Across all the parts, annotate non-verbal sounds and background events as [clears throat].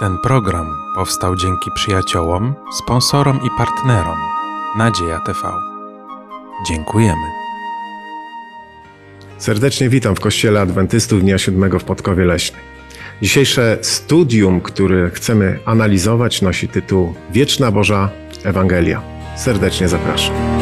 Ten program powstał dzięki przyjaciołom, sponsorom i partnerom Nadzieja TV. Dziękujemy. Serdecznie witam w Kościele Adwentystów Dnia Siódmego w Podkowie Leśnej. Dzisiejsze studium, które chcemy analizować, nosi tytuł Wieczna Boża Ewangelia. Serdecznie zapraszam.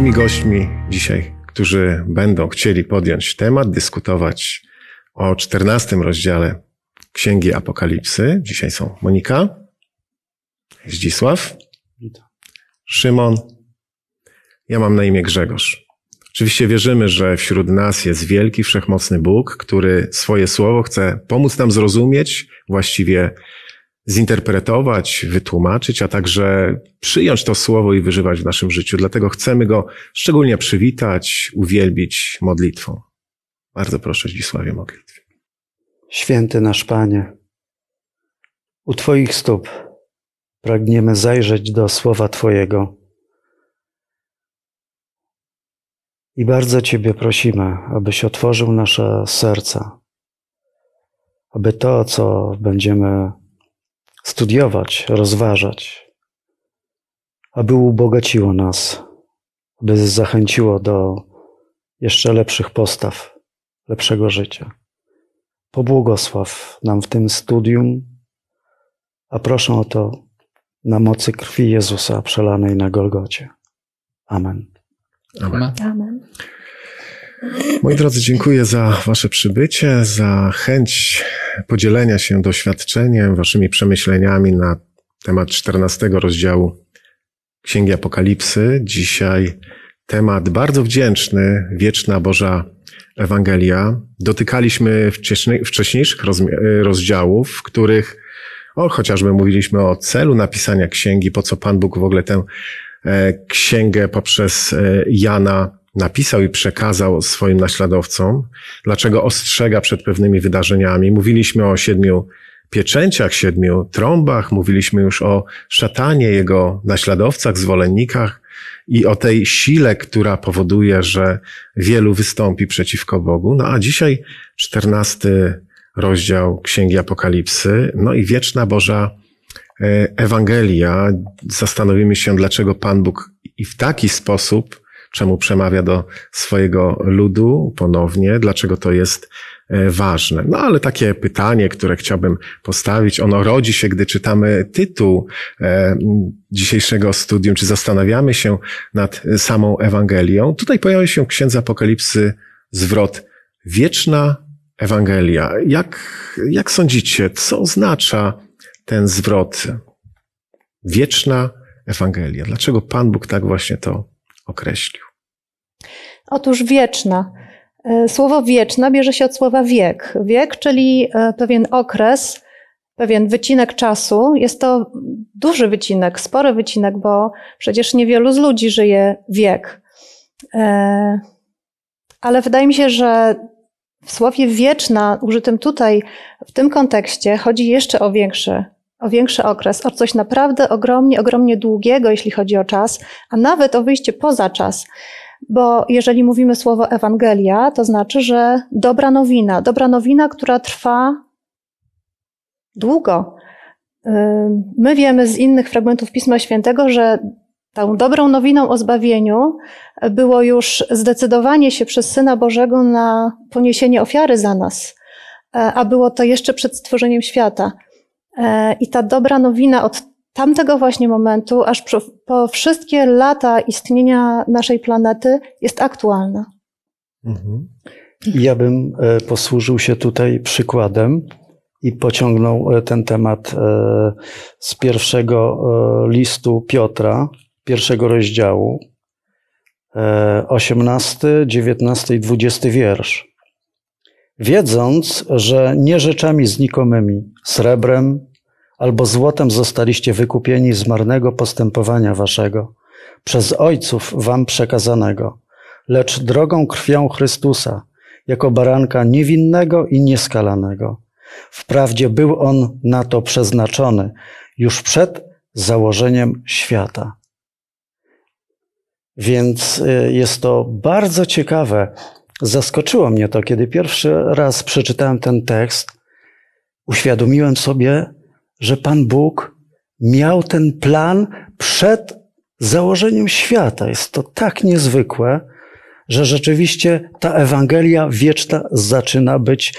Moimi gośćmi dzisiaj, którzy będą chcieli podjąć temat, dyskutować o czternastym rozdziale Księgi Apokalipsy. Dzisiaj są Monika, Zdzisław, Szymon. Ja mam na imię Grzegorz. Oczywiście wierzymy, że wśród nas jest wielki, wszechmocny Bóg, który swoje słowo chce pomóc nam zrozumieć, właściwie zinterpretować, wytłumaczyć, a także przyjąć to słowo i wyżywać w naszym życiu. Dlatego chcemy go szczególnie przywitać, uwielbić modlitwą. Bardzo proszę, Zdzisławie, modlitwie. Święty nasz Panie, u Twoich stóp pragniemy zajrzeć do słowa Twojego. I bardzo Ciebie prosimy, abyś otworzył nasze serca, aby to, co będziemy studiować, rozważać, aby ubogaciło nas, aby zachęciło do jeszcze lepszych postaw, lepszego życia. Pobłogosław nam w tym studium, a proszę o to na mocy krwi Jezusa przelanej na Golgocie. Amen. Amen. Amen. Moi drodzy, dziękuję za Wasze przybycie, za chęć podzielenia się doświadczeniem, Waszymi przemyśleniami na temat 14 rozdziału Księgi Apokalipsy. Dzisiaj temat bardzo wdzięczny, wieczna Boża Ewangelia. Dotykaliśmy wcześniejszych rozdziałów, w których o, chociażby mówiliśmy o celu napisania księgi, po co Pan Bóg w ogóle tę e, księgę poprzez e, Jana napisał i przekazał swoim naśladowcom, dlaczego ostrzega przed pewnymi wydarzeniami. Mówiliśmy o siedmiu pieczęciach, siedmiu trąbach, mówiliśmy już o szatanie, jego naśladowcach, zwolennikach i o tej sile, która powoduje, że wielu wystąpi przeciwko Bogu. No a dzisiaj czternasty rozdział Księgi Apokalipsy, no i wieczna Boża e, Ewangelia. Zastanowimy się, dlaczego Pan Bóg i w taki sposób czemu przemawia do swojego ludu ponownie, dlaczego to jest e, ważne. No ale takie pytanie, które chciałbym postawić, ono rodzi się, gdy czytamy tytuł e, dzisiejszego studium, czy zastanawiamy się nad samą Ewangelią. Tutaj pojawia się w Księdze Apokalipsy zwrot wieczna Ewangelia. Jak, jak sądzicie, co oznacza ten zwrot wieczna Ewangelia? Dlaczego Pan Bóg tak właśnie to określił? Otóż wieczna. E, słowo wieczna bierze się od słowa wiek. Wiek, czyli e, pewien okres, pewien wycinek czasu. Jest to duży wycinek, spory wycinek, bo przecież niewielu z ludzi żyje wiek. E, ale wydaje mi się, że w słowie wieczna, użytym tutaj, w tym kontekście, chodzi jeszcze o większy o większy okres, o coś naprawdę ogromnie, ogromnie długiego, jeśli chodzi o czas, a nawet o wyjście poza czas. Bo jeżeli mówimy słowo Ewangelia, to znaczy, że dobra nowina, dobra nowina, która trwa długo. My wiemy z innych fragmentów Pisma Świętego, że tą dobrą nowiną o zbawieniu było już zdecydowanie się przez Syna Bożego na poniesienie ofiary za nas, a było to jeszcze przed stworzeniem świata. E, I ta dobra nowina od tamtego właśnie momentu, aż po wszystkie lata istnienia naszej planety, jest aktualna. Mhm. Ja bym e, posłużył się tutaj przykładem i pociągnął e, ten temat z pierwszego listu Piotra, pierwszego rozdziału, 18, 19 i 20 wiersz wiedząc, że nie rzeczami znikomymi, srebrem albo złotem zostaliście wykupieni z marnego postępowania waszego, przez ojców wam przekazanego, lecz drogą krwią Chrystusa, jako baranka niewinnego i nieskalanego. Wprawdzie był on na to przeznaczony już przed założeniem świata. Więc y, jest to bardzo ciekawe. Zaskoczyło mnie to, kiedy pierwszy raz przeczytałem ten tekst. Uświadomiłem sobie, że Pan Bóg miał ten plan przed założeniem świata. Jest to tak niezwykłe, że rzeczywiście ta Ewangelia wieczna zaczyna być,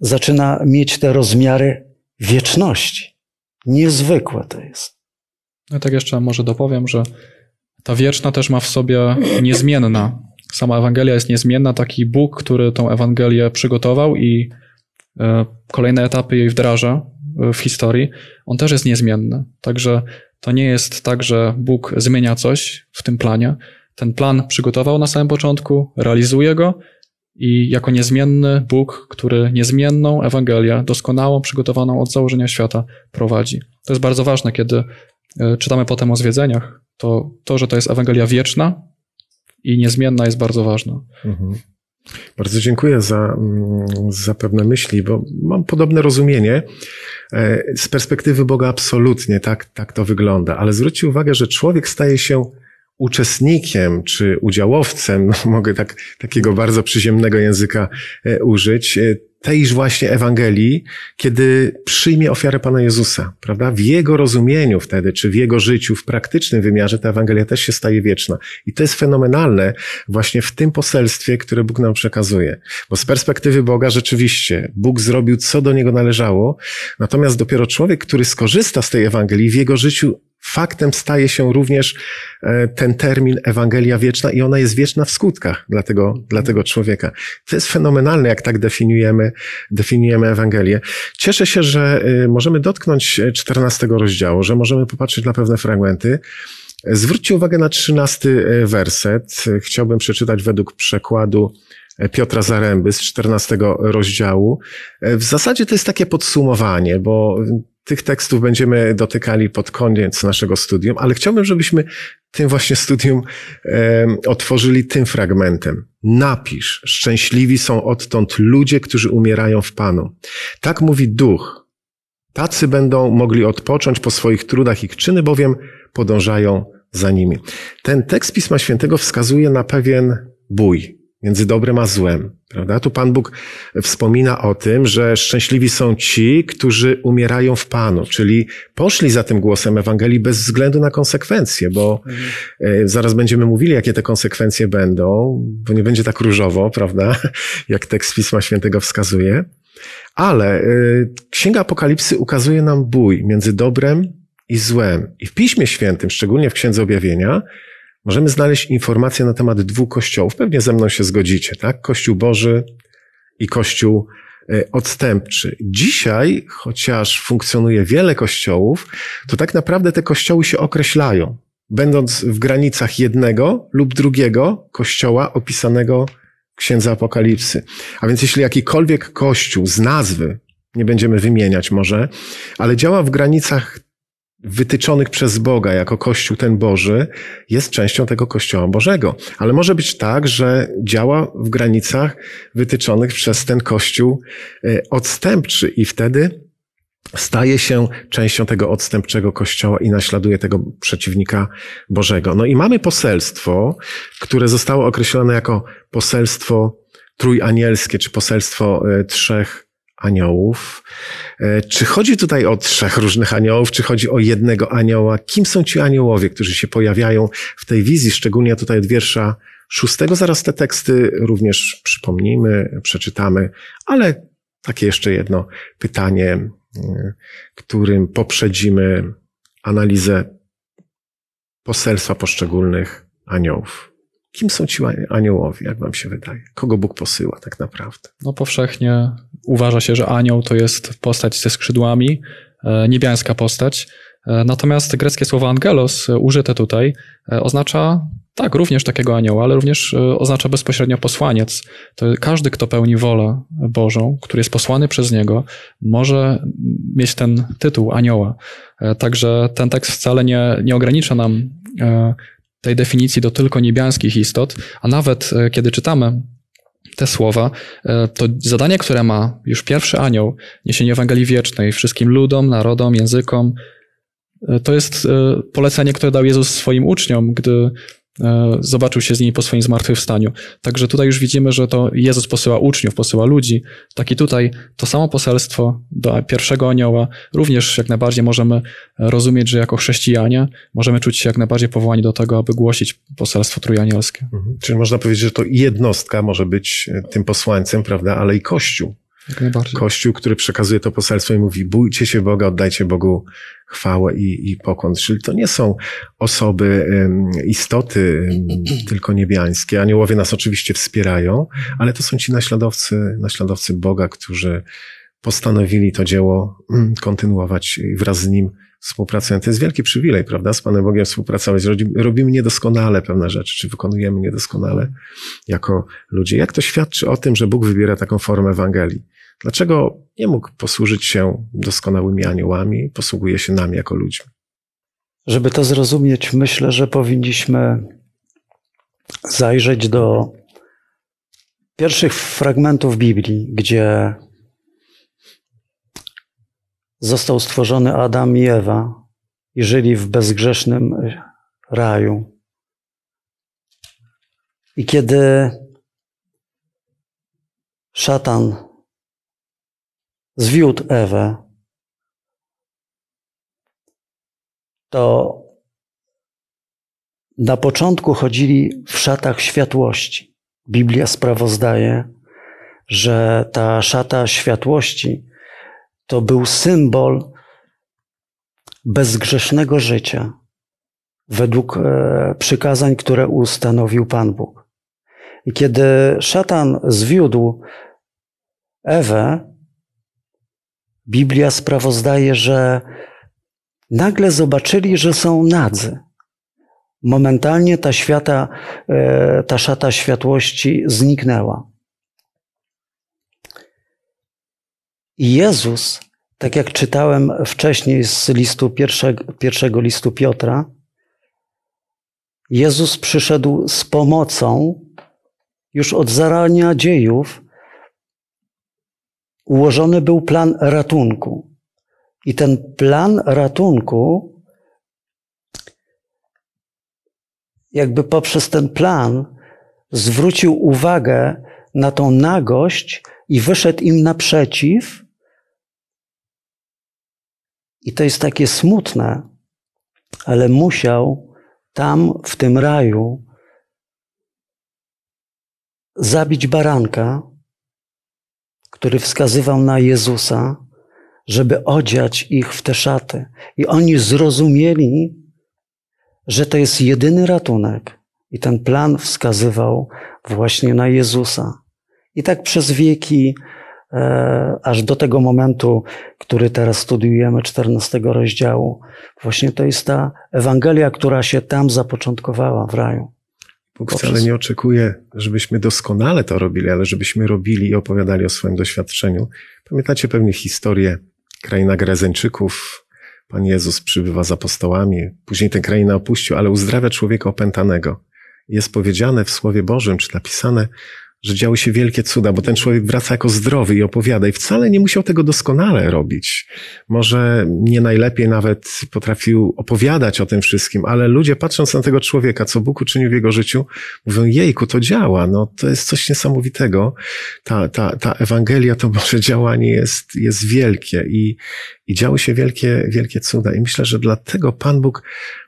zaczyna mieć te rozmiary wieczności. Niezwykłe to jest. No tak jeszcze może dopowiem, że ta wieczna też ma w sobie niezmienna. Sama Ewangelia jest niezmienna, taki Bóg, który tą Ewangelię przygotował i e, kolejne etapy jej wdraża w historii, on też jest niezmienny. Także to nie jest tak, że Bóg zmienia coś w tym planie. Ten plan przygotował na samym początku, realizuje go i jako niezmienny Bóg, który niezmienną Ewangelię, doskonałą, przygotowaną od założenia świata, prowadzi. To jest bardzo ważne, kiedy e, czytamy potem o zwiedzeniach, to to, że to jest Ewangelia wieczna i niezmienna jest bardzo ważne. Mhm. Bardzo dziękuję za, mm, za pewne myśli, bo mam podobne rozumienie. E, z perspektywy Boga absolutnie tak, tak to wygląda, ale zwróćcie uwagę, że człowiek staje się uczestnikiem czy udziałowcem, [laughs] mogę tak, takiego bardzo przyziemnego języka e, użyć, e, tejż właśnie Ewangelii, kiedy przyjmie ofiarę Pana Jezusa, prawda? W Jego rozumieniu wtedy, czy w Jego życiu, w praktycznym wymiarze, ta Ewangelia też się staje wieczna. I to jest fenomenalne właśnie w tym poselstwie, które Bóg nam przekazuje. Bo z perspektywy Boga rzeczywiście Bóg zrobił, co do Niego należało, natomiast dopiero człowiek, który skorzysta z tej Ewangelii, w jego życiu faktem staje się również e, ten termin Ewangelia wieczna i ona jest wieczna w skutkach dla tego, dla tego człowieka. To jest fenomenalne, jak tak definiujemy, definiujemy Ewangelię. Cieszę się, że e, możemy dotknąć 14 rozdziału, że możemy popatrzeć na pewne fragmenty. Zwróćcie uwagę na 13 e, werset. Chciałbym przeczytać według przekładu Piotra Zaręby z 14 rozdziału. W zasadzie to jest takie podsumowanie, bo tych tekstów będziemy dotykali pod koniec naszego studium, ale chciałbym, żebyśmy tym właśnie studium e, otworzyli tym fragmentem. Napisz, szczęśliwi są odtąd ludzie, którzy umierają w Panu. Tak mówi duch. Tacy będą mogli odpocząć po swoich trudach, ich czyny bowiem podążają za nimi. Ten tekst Pisma Świętego wskazuje na pewien bój, między dobrem a złem. Prawda? Tu Pan Bóg wspomina o tym, że szczęśliwi są ci, którzy umierają w Panu, czyli poszli za tym głosem Ewangelii bez względu na konsekwencje, bo mhm. zaraz będziemy mówili, jakie te konsekwencje będą, bo nie będzie tak różowo, prawda, [laughs] jak tekst Pisma Świętego wskazuje. Ale e, Księga Apokalipsy ukazuje nam bój między dobrem i złem. I w Piśmie Świętym, szczególnie w Księdze Objawienia, możemy znaleźć informacje na temat dwóch kościołów. Pewnie ze mną się zgodzicie, tak? Kościół Boży i Kościół e, odstępczy. Dzisiaj, chociaż funkcjonuje wiele kościołów, to tak naprawdę te kościoły się określają, będąc w granicach jednego lub drugiego kościoła opisanego w Księdze Apokalipsy. A więc jeśli jakikolwiek kościół z nazwy, nie będziemy wymieniać może, ale działa w granicach wytyczonych przez Boga jako Kościół ten Boży, jest częścią tego Kościoła Bożego. Ale może być tak, że działa w granicach wytyczonych przez ten Kościół e, odstępczy i wtedy staje się częścią tego odstępczego kościoła i naśladuje tego przeciwnika Bożego. No i mamy poselstwo, które zostało określone jako poselstwo trójanielskie, czy poselstwo e, trzech aniołów. E, czy chodzi tutaj o trzech różnych aniołów, czy chodzi o jednego anioła? Kim są ci aniołowie, którzy się pojawiają w tej wizji, szczególnie tutaj od wiersza szóstego? Zaraz te teksty również przypomnimy, przeczytamy, ale takie jeszcze jedno pytanie, e, którym poprzedzimy analizę poselstwa poszczególnych aniołów. Kim są ci aniołowie, jak wam się wydaje? Kogo Bóg posyła tak naprawdę? No powszechnie uważa się, że anioł to jest postać ze skrzydłami, e, niebiańska postać. E, natomiast greckie słowo angelos, e, użyte tutaj, oznacza tak, również takiego anioła, ale również oznacza bezpośrednio posłaniec. To każdy, kto pełni wolę Bożą, który jest posłany przez niego, może mieć ten tytuł anioła. Także ten tekst wcale nie, nie ogranicza nam tej definicji do tylko niebiańskich istot, a nawet e, kiedy czytamy te słowa, e, to zadanie, które ma już pierwszy anioł, niesienie Ewangelii Wiecznej wszystkim ludom, narodom, językom, e, to jest polecenie, które dał Jezus swoim uczniom, gdy zobaczył się z nimi po swoim zmartwychwstaniu. Także tutaj już widzimy, że to Jezus posyła uczniów, posyła ludzi. Tak i tutaj to samo poselstwo do pierwszego anioła również jak najbardziej możemy rozumieć, że jako chrześcijanie możemy czuć się jak najbardziej powołani do tego, aby głosić poselstwo trójanielskie. Mhm. Czyli można powiedzieć, że to jednostka może być e, tym posłańcem, prawda, ale i Kościół. Kościół, który przekazuje to poselstwo i mówi, bójcie się Boga, oddajcie Bogu chwałę i, i pokłon. Czyli to nie są osoby, istoty [clears throat] tylko niebiańskie. Aniołowie nas oczywiście wspierają, ale to są ci naśladowcy, naśladowcy Boga, którzy postanowili to dzieło mm, kontynuować i wraz z nim współpracują. To jest wielki przywilej, prawda? Z Panem Bogiem współpracować. Robi- Robimy niedoskonale pewne rzeczy, czy wykonujemy niedoskonale jako ludzie. Jak to świadczy o tym, że Bóg wybiera taką formę Ewangelii? Dlaczego nie mógł posłużyć się doskonałymi aniołami, posługuje się nami jako ludźmi? Żeby to zrozumieć, myślę, że powinniśmy zajrzeć do pierwszych fragmentów Biblii, gdzie został stworzony Adam i Ewa i żyli w bezgrzesznym raju. I kiedy szatan zwiódł Ewę, to na początku chodzili w szatach światłości. Biblia sprawozdaje, że ta szata światłości to był symbol bezgrzesznego życia według e, przykazań, które ustanowił Pan Bóg. I kiedy szatan zwiódł Ewę, Biblia sprawozdaje, że nagle zobaczyli, że są nadzy. Momentalnie ta, świata, e, ta szata światłości zniknęła. I Jezus, tak jak czytałem wcześniej z listu pierwszego, pierwszego listu Piotra, Jezus przyszedł z pomocą już od zarania dziejów. Ułożony był plan ratunku. I ten plan ratunku, jakby poprzez ten plan, zwrócił uwagę na tą nagość i wyszedł im naprzeciw. I to jest takie smutne, ale musiał tam, w tym raju, zabić baranka, który wskazywał na Jezusa, żeby odziać ich w te szaty. I oni zrozumieli, że to jest jedyny ratunek. I ten plan wskazywał właśnie na Jezusa. I tak przez wieki, e, aż do tego momentu, który teraz studiujemy, 14 rozdziału, właśnie to jest ta Ewangelia, która się tam zapoczątkowała w raju. Bóg Poprzez- wcale nie oczekuje, żebyśmy doskonale to robili, ale żebyśmy robili i opowiadali o swoim doświadczeniu. Pamiętacie pewnie historię kraina Gerezeńczyków. Pan Jezus przybywa z apostołami, później tę krainę opuścił, ale uzdrawia człowieka opętanego. Jest powiedziane w Słowie Bożym, czy napisane, że działy się wielkie cuda, bo ten człowiek wraca jako zdrowy i opowiada i wcale nie musiał tego doskonale robić. Może nie najlepiej nawet potrafił opowiadać o tym wszystkim, ale ludzie patrząc na tego człowieka, co Bóg uczynił w jego życiu, mówią, jejku, to działa, no to jest coś niesamowitego. Ta, ta, ta Ewangelia, to [laughs] Boże działanie jest, jest wielkie i, i działy się wielkie, wielkie cuda. I myślę, że dlatego Pan Bóg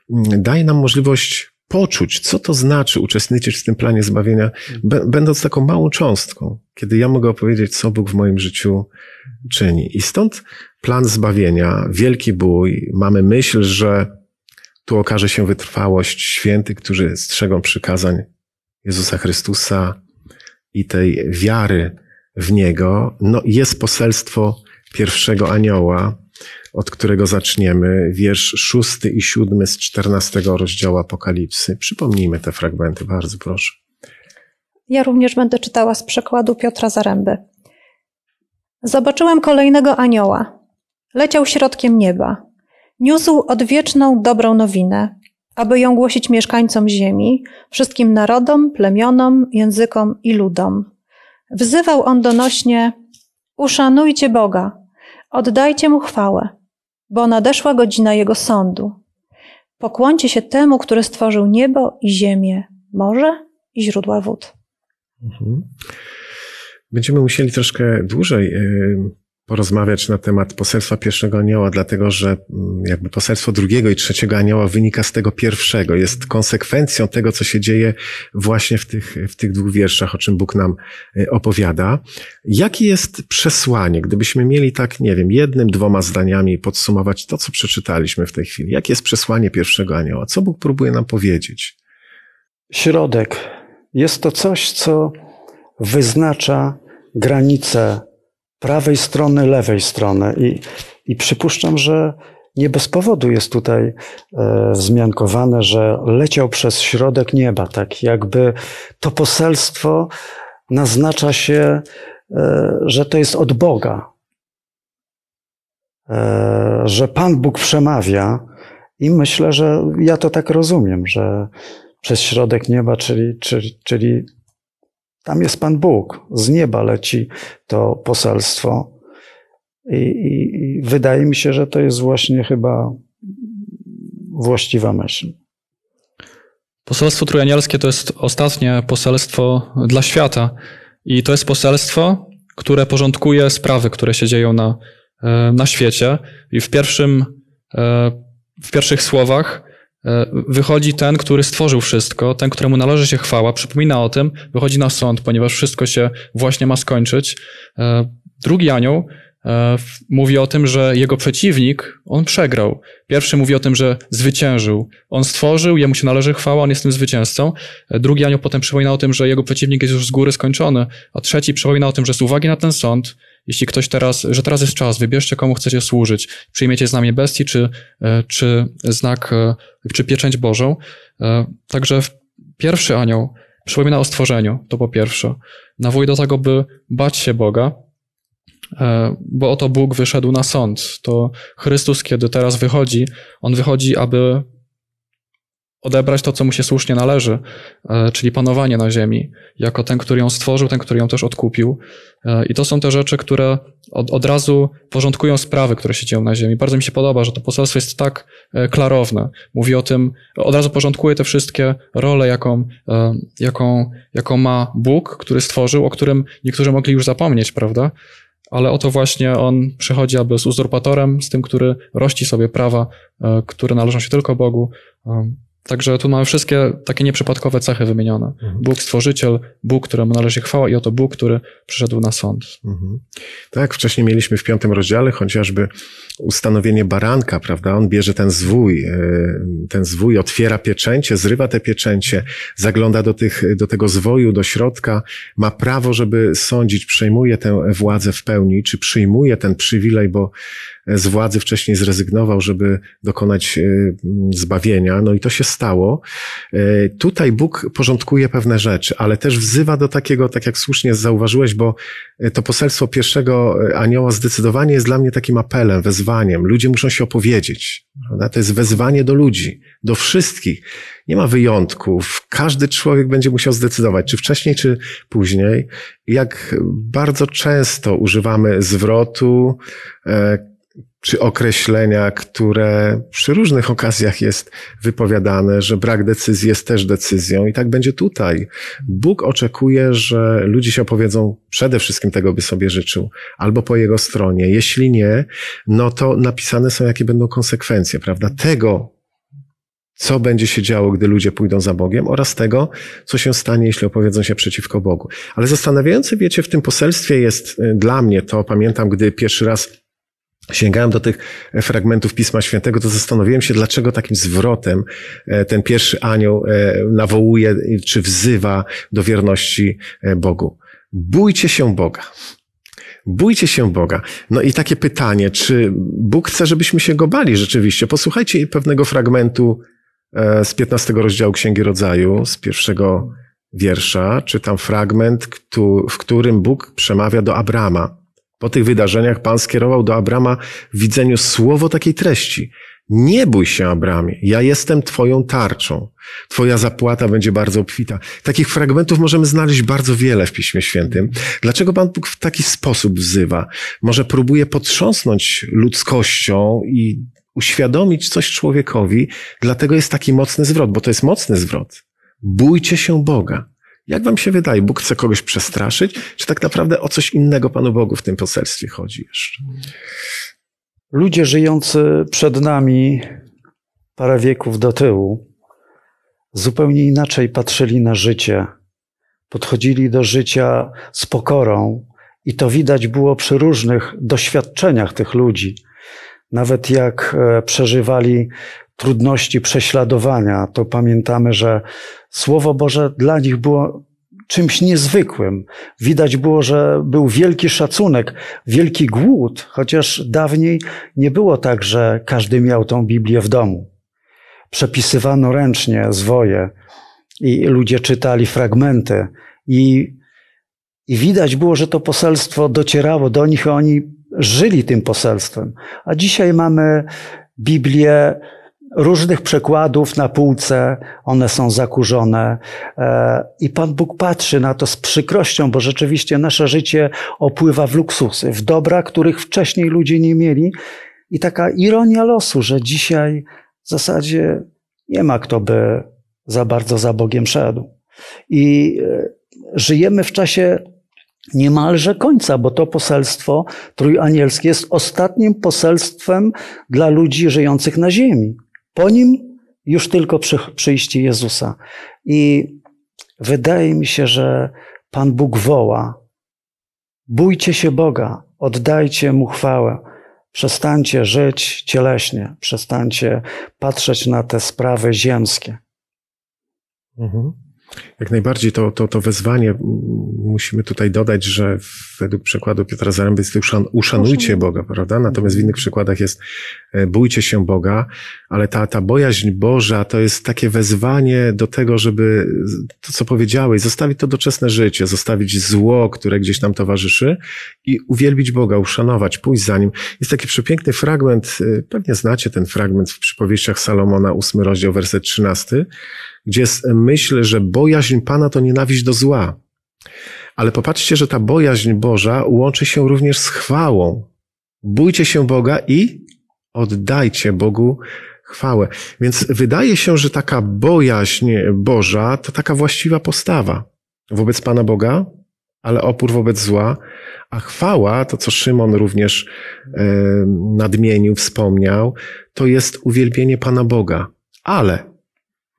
mm, daje nam możliwość poczuć, co to znaczy uczestniczyć w tym planie zbawienia, będąc taką małą cząstką, kiedy ja mogę opowiedzieć, co Bóg w moim życiu czyni. I stąd plan zbawienia, wielki bój, mamy myśl, że tu okaże się wytrwałość świętych, którzy strzegą przykazań Jezusa Chrystusa i tej wiary w Niego. No, jest poselstwo pierwszego anioła, od którego zaczniemy, wiersz szósty i siódmy z czternastego rozdziału Apokalipsy. Przypomnijmy te fragmenty, bardzo proszę. Ja również będę czytała z przekładu Piotra Zaręby. Zobaczyłem kolejnego anioła. Leciał środkiem nieba. Niósł odwieczną dobrą nowinę, aby ją głosić mieszkańcom ziemi, wszystkim narodom, plemionom, językom i ludom. Wzywał on donośnie: Uszanujcie Boga, oddajcie mu chwałę, bo nadeszła godzina Jego sądu. Pokłońcie się temu, który stworzył niebo i ziemię, morze i źródła wód. Mhm. Będziemy musieli troszkę dłużej y, porozmawiać na temat poselstwa pierwszego anioła, dlatego że mm, jakby poselstwo drugiego i trzeciego anioła wynika z tego pierwszego, jest konsekwencją tego, co się dzieje właśnie w tych, w tych dwóch wierszach, o czym Bóg nam y, opowiada. Jakie jest przesłanie, gdybyśmy mieli tak, nie wiem, jednym, dwoma zdaniami podsumować to, co przeczytaliśmy w tej chwili? Jakie jest przesłanie pierwszego anioła? Co Bóg próbuje nam powiedzieć? Środek. Jest to coś, co wyznacza granice prawej strony, lewej strony. I, i przypuszczam, że nie bez powodu jest tutaj e, wzmiankowane, że leciał przez środek nieba, tak jakby to poselstwo naznacza się, e, że to jest od Boga, e, że Pan Bóg przemawia i myślę, że ja to tak rozumiem, że przez środek nieba, czyli, czyli, czyli tam jest Pan Bóg, z nieba leci to poselstwo. I, i, I, wydaje mi się, że to jest właśnie chyba właściwa myśl. Poselstwo trójanielskie to jest ostatnie poselstwo dla świata. I to jest poselstwo, które porządkuje sprawy, które się dzieją na, e, na świecie. I w pierwszym, e, w pierwszych słowach wychodzi ten, który stworzył wszystko, ten, któremu należy się chwała, przypomina o tym, wychodzi na sąd, ponieważ wszystko się właśnie ma skończyć. E, drugi anioł e, mówi o tym, że jego przeciwnik, on przegrał. Pierwszy mówi o tym, że zwyciężył. On stworzył, jemu się należy chwała, on jest tym zwycięzcą. Drugi anioł potem przypomina o tym, że jego przeciwnik jest już z góry skończony, a trzeci przypomina o tym, że z uwagi na ten sąd, jeśli ktoś teraz, że teraz jest czas, wybierzcie komu chcecie służyć. Przyjmiecie znamię bestii, czy, e, czy znak, e, czy pieczęć Bożą. E, także pierwszy anioł przypomina o stworzeniu, to po pierwsze. Nawołuje do tego, by bać się Boga, bo oto Bóg wyszedł na sąd. To Chrystus, kiedy teraz wychodzi, on wychodzi, aby odebrać to, co mu się słusznie należy, e, czyli panowanie na ziemi, jako ten, który ją stworzył, ten, który ją też odkupił. E, I to są te rzeczy, które od, od razu porządkują sprawy, które się dzieją na ziemi. Bardzo mi się podoba, że to poselstwo jest tak e, klarowne. Mówi o tym, od razu porządkuje te wszystkie role, jaką, jaką, jaką ma Bóg, który stworzył, o którym niektórzy mogli już zapomnieć, prawda? ale oto właśnie on przychodzi, aby z uzurpatorem, z tym, który rości sobie prawa, które należą się tylko Bogu, Także tu mamy wszystkie takie nieprzypadkowe cechy wymienione. Mhm. Bóg stworzyciel, Bóg, któremu należy chwała i oto Bóg, który przyszedł na sąd. Mhm. Tak, wcześniej mieliśmy w piątym rozdziale chociażby ustanowienie baranka, prawda? On bierze ten zwój, e, ten zwój otwiera pieczęcie, zrywa te pieczęcie, zagląda do, tych, do tego zwoju, do środka, ma prawo, żeby sądzić, przejmuje tę władzę w pełni, czy przyjmuje ten przywilej, bo z władzy wcześniej zrezygnował, żeby dokonać e, zbawienia. No i to się stało. E, tutaj Bóg porządkuje pewne rzeczy, ale też wzywa do takiego, tak jak słusznie zauważyłeś, bo e, to poselstwo pierwszego anioła zdecydowanie jest dla mnie takim apelem, wezwaniem. Ludzie muszą się opowiedzieć. Prawda? To jest wezwanie do ludzi, do wszystkich. Nie ma wyjątków. Każdy człowiek będzie musiał zdecydować, czy wcześniej, czy później. Jak bardzo często używamy zwrotu, czy określenia, które przy różnych okazjach jest wypowiadane, że brak decyzji jest też decyzją i tak będzie tutaj. Bóg oczekuje, że ludzie się opowiedzą przede wszystkim tego, by sobie życzył, albo po jego stronie. Jeśli nie, no to napisane są, jakie będą konsekwencje, prawda? Tego, co będzie się działo, gdy ludzie pójdą za Bogiem oraz tego, co się stanie, jeśli opowiedzą się przeciwko Bogu. Ale zastanawiające, wiecie, w tym poselstwie jest y, dla mnie to, pamiętam, gdy pierwszy raz sięgałem do tych fragmentów Pisma Świętego, to zastanowiłem się, dlaczego takim zwrotem e, ten pierwszy anioł e, nawołuje czy wzywa do wierności e, Bogu. Bójcie się Boga. Bójcie się Boga. No i takie pytanie, czy Bóg chce, żebyśmy się go bali rzeczywiście? Posłuchajcie pewnego fragmentu z 15 rozdziału Księgi Rodzaju, z pierwszego wiersza. Czytam fragment, w którym Bóg przemawia do Abrama. Po tych wydarzeniach Pan skierował do Abrama w widzeniu słowo takiej treści. Nie bój się, Abramie, ja jestem Twoją tarczą. Twoja zapłata będzie bardzo obfita. Takich fragmentów możemy znaleźć bardzo wiele w Piśmie Świętym. Dlaczego Pan Bóg w taki sposób wzywa? Może próbuje potrząsnąć ludzkością i uświadomić coś człowiekowi, dlatego jest taki mocny zwrot, bo to jest mocny zwrot. Bójcie się Boga. Jak wam się wydaje, Bóg chce kogoś przestraszyć, czy tak naprawdę o coś innego Panu Bogu w tym poselstwie chodzi jeszcze? Ludzie żyjący przed nami parę wieków do tyłu zupełnie inaczej patrzyli na życie, podchodzili do życia z pokorą i to widać było przy różnych doświadczeniach tych ludzi. Nawet jak e, przeżywali trudności prześladowania, to pamiętamy, że Słowo Boże dla nich było czymś niezwykłym. Widać było, że był wielki szacunek, wielki głód, chociaż dawniej nie było tak, że każdy miał tą Biblię w domu. Przepisywano ręcznie zwoje i ludzie czytali fragmenty i, i widać było, że to poselstwo docierało do nich, a oni żyli tym poselstwem. A dzisiaj mamy Biblię różnych przekładów na półce, one są zakurzone e, i Pan Bóg patrzy na to z przykrością, bo rzeczywiście nasze życie opływa w luksusy, w dobra, których wcześniej ludzie nie mieli. I taka ironia losu, że dzisiaj w zasadzie nie ma kto by za bardzo za Bogiem szedł. I e, żyjemy w czasie niemalże końca, bo to poselstwo trójanielskie jest ostatnim poselstwem dla ludzi żyjących na ziemi. Po nim już tylko przy, przyjście Jezusa. I wydaje mi się, że Pan Bóg woła: bójcie się Boga, oddajcie mu chwałę. Przestańcie żyć cieleśnie, przestańcie patrzeć na te sprawy ziemskie. Mhm. Jak najbardziej to, to, to wezwanie musimy tutaj dodać, że według przykładu Piotra Zaręby jest uszan, uszanujcie Boga, prawda? Natomiast w innych przykładach jest e, bójcie się Boga, ale ta, ta bojaźń Boża to jest takie wezwanie do tego, żeby to, co powiedziałeś, zostawić to doczesne życie, zostawić zło, które gdzieś nam towarzyszy i uwielbić Boga, uszanować, pójść za Nim. Jest taki przepiękny fragment, e, pewnie znacie ten fragment w przypowieściach Salomona, ósmy rozdział, werset trzynasty, gdzie jest myśl, że bojaźń Pana to nienawiść do zła. Ale popatrzcie, że ta bojaźń Boża łączy się również z chwałą. Bójcie się Boga i oddajcie Bogu chwałę. Więc wydaje się, że taka bojaźń Boża to taka właściwa postawa wobec Pana Boga, ale opór wobec zła, a chwała, to co Szymon również e, nadmienił, wspomniał, to jest uwielbienie Pana Boga. Ale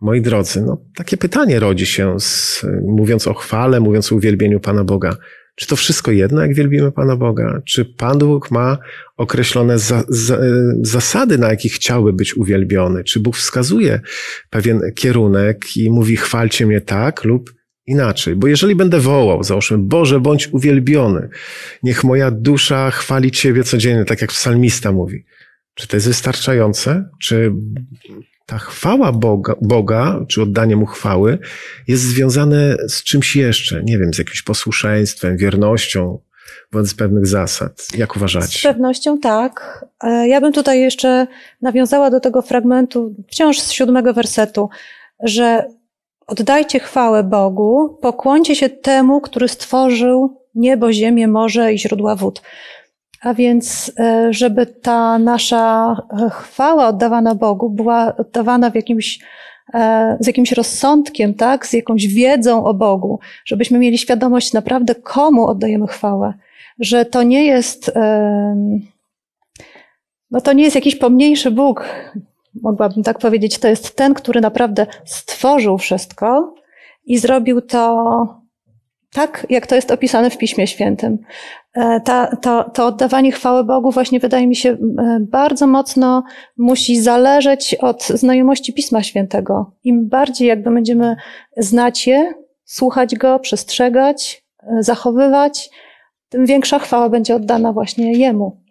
Moi drodzy, no, takie pytanie rodzi się, z, mówiąc o chwale, mówiąc o uwielbieniu Pana Boga. Czy to wszystko jedno, jak wielbimy Pana Boga? Czy Pan Bóg ma określone za, za, zasady, na jakich chciałby być uwielbiony? Czy Bóg wskazuje pewien kierunek i mówi, chwalcie mnie tak lub inaczej? Bo jeżeli będę wołał, załóżmy, Boże, bądź uwielbiony, niech moja dusza chwali Ciebie codziennie, tak jak psalmista mówi. Czy to jest wystarczające? Czy ta chwała Boga, Boga, czy oddanie mu chwały, jest związane z czymś jeszcze, nie wiem, z jakimś posłuszeństwem, wiernością wobec pewnych zasad. Jak uważacie? Z pewnością tak. E, ja bym tutaj jeszcze nawiązała do tego fragmentu, wciąż z siódmego wersetu, że oddajcie chwałę Bogu, pokłoncie się temu, który stworzył niebo, ziemię, morze i źródła wód. A więc, e, żeby ta nasza e, chwała oddawana Bogu była oddawana w jakimś, e, z jakimś rozsądkiem, tak? z jakąś wiedzą o Bogu, żebyśmy mieli świadomość naprawdę, komu oddajemy chwałę. Że to nie jest, no to nie jest jakiś pomniejszy Bóg, mogłabym tak powiedzieć, to jest ten, który naprawdę stworzył wszystko i zrobił to tak, jak to jest opisane w Piśmie Świętym. E, ta, to, oddawanie chwały Bogu właśnie wydaje mi się e, bardzo mocno musi zależeć od znajomości Pisma Świętego. Im bardziej jakby będziemy znać je, słuchać Go, przestrzegać, e, zachowywać, tym większa chwała będzie oddana właśnie Jemu.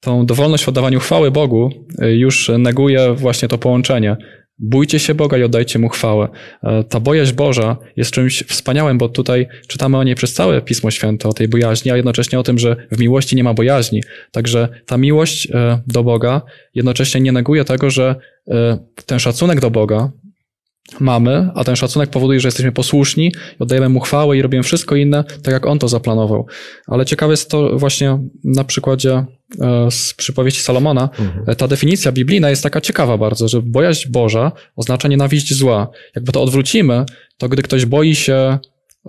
Tą dowolność w oddawaniu chwały Bogu już neguje właśnie to połączenie Bójcie się Boga i oddajcie Mu chwałę. E, ta bojaźń Boża jest czymś wspaniałym, bo tutaj czytamy o niej przez całe Pismo Święte, o tej bojaźni, a jednocześnie o tym, że w miłości nie ma bojaźni. Także ta miłość e, do Boga jednocześnie nie neguje tego, że e, ten szacunek do Boga mamy, a ten szacunek powoduje, że jesteśmy posłuszni oddajemy mu chwałę i robimy wszystko inne, tak jak on to zaplanował. Ale ciekawe jest to właśnie na przykładzie z przypowieści Salomona. Mhm. Ta definicja biblijna jest taka ciekawa bardzo, że bojaźń Boża oznacza nienawiść zła. Jakby to odwrócimy, to gdy ktoś boi się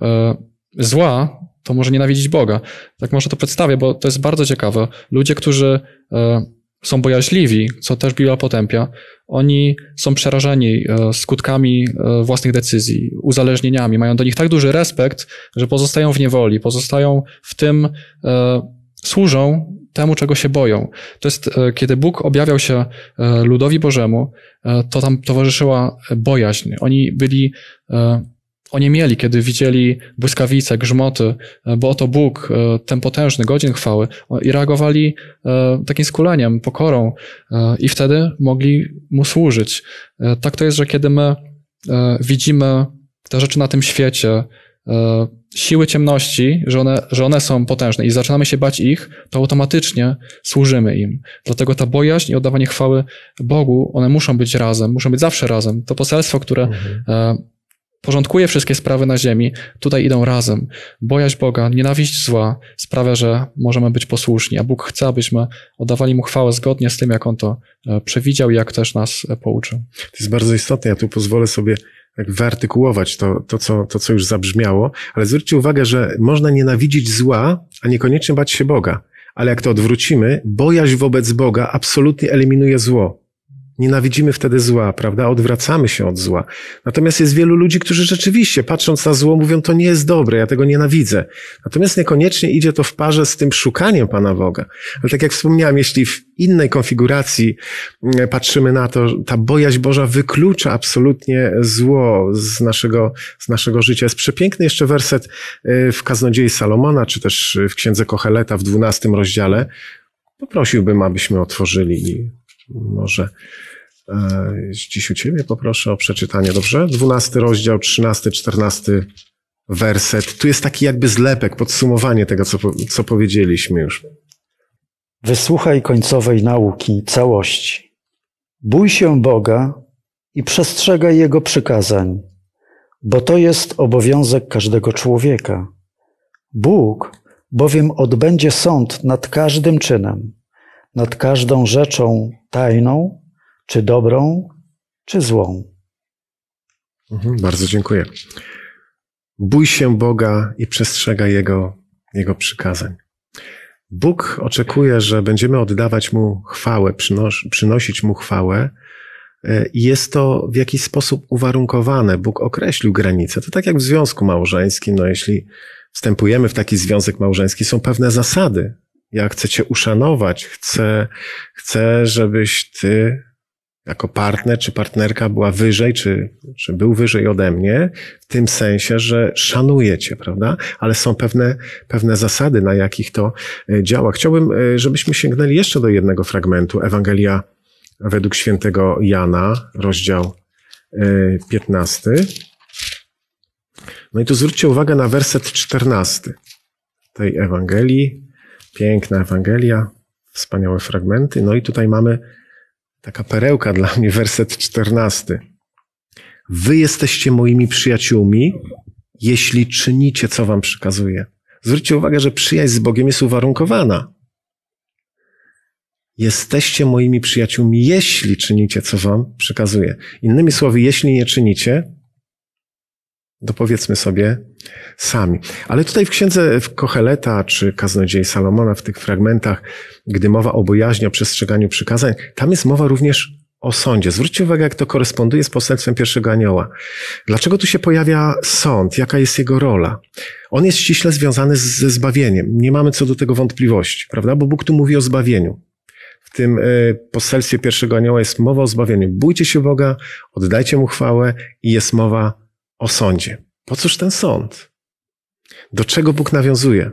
e, zła, to może nienawidzić Boga. Tak może to przedstawię, bo to jest bardzo ciekawe. Ludzie, którzy e, są bojaźliwi, co też Biblia potępia, oni są przerażeni e, skutkami e, własnych decyzji, uzależnieniami, mają do nich tak duży respekt, że pozostają w niewoli, pozostają w tym, e, służą temu, czego się boją. To jest, kiedy Bóg objawiał się ludowi Bożemu, to tam towarzyszyła bojaźń. Oni byli oni mieli, kiedy widzieli błyskawice, grzmoty, e, bo oto Bóg, e, ten potężny, godzin chwały, i reagowali e, takim skuleniem, pokorą i wtedy mogli Mu służyć. Tak to jest, że kiedy my widzimy te rzeczy na tym świecie, siły ciemności, że one, że one są potężne i zaczynamy się bać ich, to automatycznie służymy im. Dlatego ta bojaźń i oddawanie chwały Bogu, one muszą być razem, muszą być zawsze razem. To poselstwo, które mhm porządkuje wszystkie sprawy na ziemi, tutaj idą razem. Bojaźń Boga, nienawiść zła sprawia, że możemy być posłuszni, a Bóg chce, abyśmy oddawali Mu chwałę zgodnie z tym, jak On to e, przewidział i jak też nas e, pouczył. To jest bardzo istotne. Ja tu pozwolę sobie tak wyartykułować to, to, co, to, co już zabrzmiało, ale zwróćcie uwagę, że można nienawidzić zła, a niekoniecznie bać się Boga. Ale jak to odwrócimy, bojaźń wobec Boga absolutnie eliminuje zło. Nienawidzimy wtedy zła, prawda? Odwracamy się od zła. Natomiast jest wielu ludzi, którzy rzeczywiście, patrząc na zło, mówią, to nie jest dobre, ja tego nienawidzę. Natomiast niekoniecznie idzie to w parze z tym szukaniem Pana Boga. Ale tak jak wspomniałem, jeśli w innej konfiguracji mm, patrzymy na to, ta bojaźń Boża wyklucza absolutnie zło z naszego, z naszego życia. Jest przepiękny jeszcze werset y, w Kaznodziei Salomona, czy też w Księdze Kocheleta w dwunastym rozdziale. Poprosiłbym, abyśmy otworzyli i może dziś u Ciebie poproszę o przeczytanie, dobrze? 12 rozdział, 13, 14 werset. Tu jest taki jakby zlepek, podsumowanie tego, co, co powiedzieliśmy już. Wysłuchaj końcowej nauki całości. Bój się Boga i przestrzegaj Jego przykazań, bo to jest obowiązek każdego człowieka. Bóg bowiem odbędzie sąd nad każdym czynem, nad każdą rzeczą tajną czy dobrą, czy złą. Mhm, bardzo dziękuję. Bój się Boga i przestrzegaj Jego, Jego przykazań. Bóg oczekuje, że będziemy oddawać Mu chwałę, przynos przynosić Mu chwałę. Jest to w jakiś sposób uwarunkowane. Bóg określił granice. To tak jak w związku małżeńskim. No, jeśli wstępujemy w taki związek małżeński, są pewne zasady. Ja chcę Cię uszanować, chcę, chcę, żebyś Ty jako partner czy partnerka była wyżej, czy, czy był wyżej ode mnie, w tym sensie, że szanuję cię, prawda? Ale są pewne, pewne zasady, na jakich to e, działa. Chciałbym, e, żebyśmy sięgnęli jeszcze do jednego fragmentu. Ewangelia według świętego Jana, rozdział 15. E, no i tu zwróćcie uwagę na werset 14 tej Ewangelii. Piękna Ewangelia, wspaniałe fragmenty. No i tutaj mamy Taka perełka dla mnie, [laughs] werset czternasty. Wy jesteście moimi przyjaciółmi, jeśli czynicie, co wam przykazuje. Zwróćcie uwagę, że przyjaźń z Bogiem jest uwarunkowana. Jesteście moimi przyjaciółmi, jeśli czynicie, co wam przykazuje. Innymi słowy, jeśli nie czynicie, Dopowiedzmy sobie sami. Ale tutaj w księdze w Kocheleta czy Kaznodziei Salomona, w tych fragmentach, gdy mowa o bojaźni, o przestrzeganiu przykazań, tam jest mowa również o sądzie. Zwróćcie uwagę, jak to koresponduje z poselstwem pierwszego anioła. Dlaczego tu się pojawia sąd? Jaka jest jego rola? On jest ściśle związany ze zbawieniem. Nie mamy co do tego wątpliwości, prawda? Bo Bóg tu mówi o zbawieniu. W tym e, poselstwie pierwszego anioła jest mowa o zbawieniu. Bójcie się Boga, oddajcie Mu chwałę i jest mowa o sądzie. Po cóż ten sąd? Do czego Bóg nawiązuje?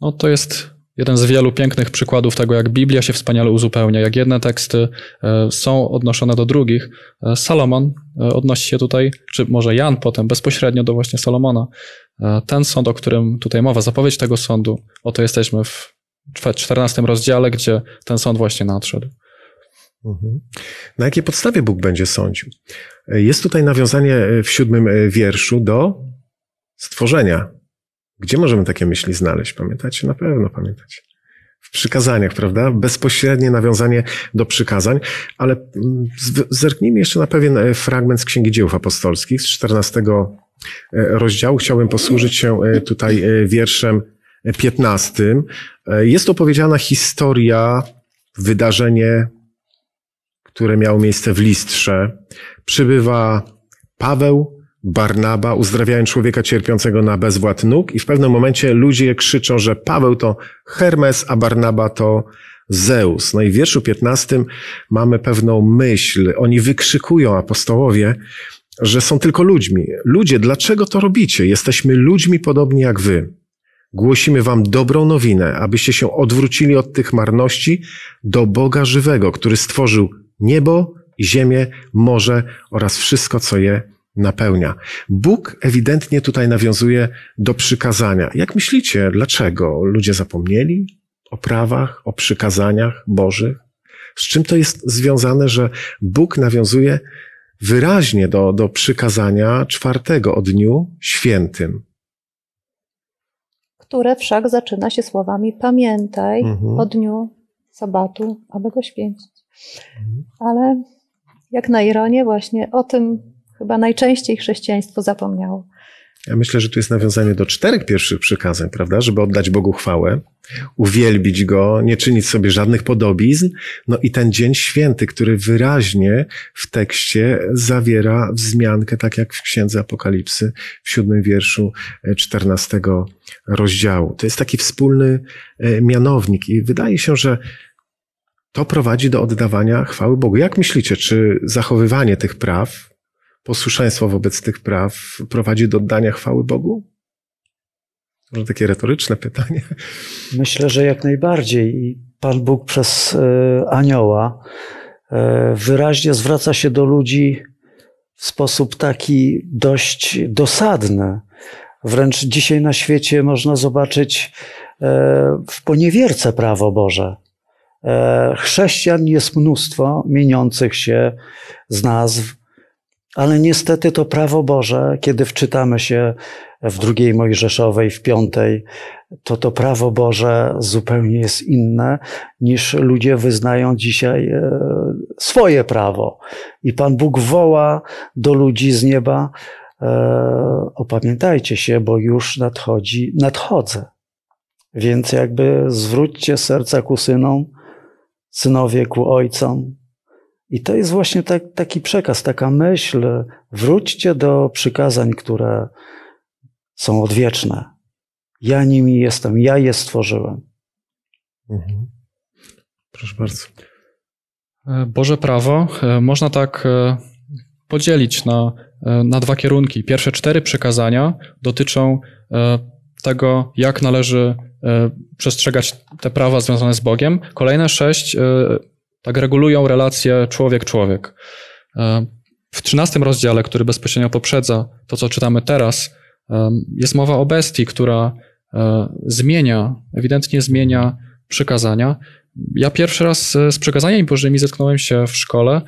No to jest jeden z wielu pięknych przykładów tego, jak Biblia się wspaniale uzupełnia, jak jedne teksty e, są odnoszone do drugich. E, Salomon odnosi się tutaj, czy może Jan potem bezpośrednio do właśnie Salomona. Ten sąd, o którym tutaj mowa, zapowiedź tego sądu, oto jesteśmy w 14 rozdziale, gdzie ten sąd właśnie nadszedł. Mhm. Na jakiej podstawie Bóg będzie sądził? Jest tutaj nawiązanie w siódmym wierszu do stworzenia. Gdzie możemy takie myśli znaleźć? Pamiętacie? Na pewno pamiętacie. W przykazaniach, prawda? Bezpośrednie nawiązanie do przykazań, ale mm, zerknijmy jeszcze na pewien e, fragment z Księgi Dzieł Apostolskich z 14 e, rozdziału. Chciałbym posłużyć się e, tutaj wierszem 15. Jest opowiedziana historia, wydarzenie, które miało miejsce w Listrze. Przybywa Paweł, Barnaba uzdrawiają człowieka cierpiącego na bezwład nóg i w pewnym momencie ludzie krzyczą, że Paweł to Hermes, a Barnaba to Zeus. No i w wierszu 15 mamy pewną myśl. Oni wykrzykują, apostołowie, że są tylko ludźmi. Ludzie, dlaczego to robicie? Jesteśmy ludźmi podobni jak wy. Głosimy wam dobrą nowinę, abyście się odwrócili od tych marności do Boga żywego, który stworzył niebo, ziemię, morze oraz wszystko, co je napełnia. Bóg ewidentnie tutaj nawiązuje do przykazania. Jak myślicie, dlaczego ludzie zapomnieli o prawach, o przykazaniach Bożych? Z czym to jest związane, że Bóg nawiązuje wyraźnie do, do przykazania czwartego o dniu świętym? Które wszak zaczyna się słowami pamiętaj mhm. o dniu sabatu, aby go święcić. Mhm. Ale jak na ironię właśnie o tym chyba najczęściej chrześcijaństwo zapomniało. Ja myślę, że tu jest nawiązanie do czterech pierwszych przykazań, prawda? Żeby oddać Bogu chwałę, uwielbić Go, nie czynić sobie żadnych podobizn. No i ten dzień święty, który wyraźnie w tekście zawiera wzmiankę, tak jak w Księdze Apokalipsy w siódmym wierszu e, czternastego rozdziału. To jest taki wspólny e, mianownik i wydaje się, że to prowadzi do oddawania chwały Bogu. Jak myślicie, czy zachowywanie tych praw, posłuszeństwo wobec tych praw prowadzi do oddania chwały Bogu? Może takie retoryczne pytanie. Myślę, że jak najbardziej. I Pan Bóg przez e, anioła e, wyraźnie zwraca się do ludzi w sposób taki dość dosadny. Wręcz dzisiaj na świecie można zobaczyć e, w poniewierce prawo Boże. Chrześcijan jest mnóstwo mieniących się z nazw, ale niestety to prawo Boże, kiedy wczytamy się w drugiej Mojżeszowej, w piątej, to to prawo Boże zupełnie jest inne niż ludzie wyznają dzisiaj e, swoje prawo. I Pan Bóg woła do ludzi z nieba, e, opamiętajcie się, bo już nadchodzi, nadchodzę. Więc jakby zwróćcie serca ku synom, synowie ku ojcom, i to jest właśnie tak, taki przekaz, taka myśl. Wróćcie do przykazań, które są odwieczne. Ja nimi jestem, ja je stworzyłem. Mhm. Proszę bardzo. E, Boże prawo e, można tak e, podzielić na, na dwa kierunki. Pierwsze cztery przykazania dotyczą tego, jak należy przestrzegać te prawa związane z Bogiem. Kolejne sześć tak regulują relacje człowiek-człowiek. E, w trzynastym rozdziale, który bezpośrednio poprzedza to, co czytamy teraz, e, jest mowa o bestii, która e, zmienia, ewidentnie zmienia przykazania. Ja pierwszy raz z przykazaniami bożymi zetknąłem się w szkole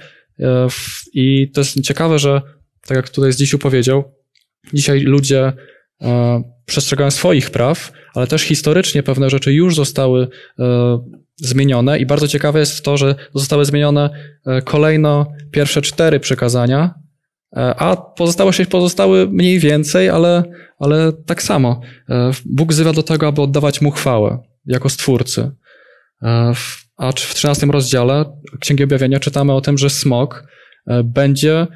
i to jest ciekawe, że tak jak tutaj Zdzisiu powiedział, dzisiaj ludzie przestrzegają swoich praw, ale też historycznie pewne rzeczy już zostały zmienione i bardzo ciekawe jest to, że zostały zmienione e, kolejno pierwsze cztery przekazania, e, a pozostałe sześć pozostały mniej więcej, ale, ale tak samo. E, Bóg wzywa do tego, aby oddawać Mu chwałę jako Stwórcy. A w trzynastym rozdziale Księgi Objawienia czytamy o tym, że smok będzie,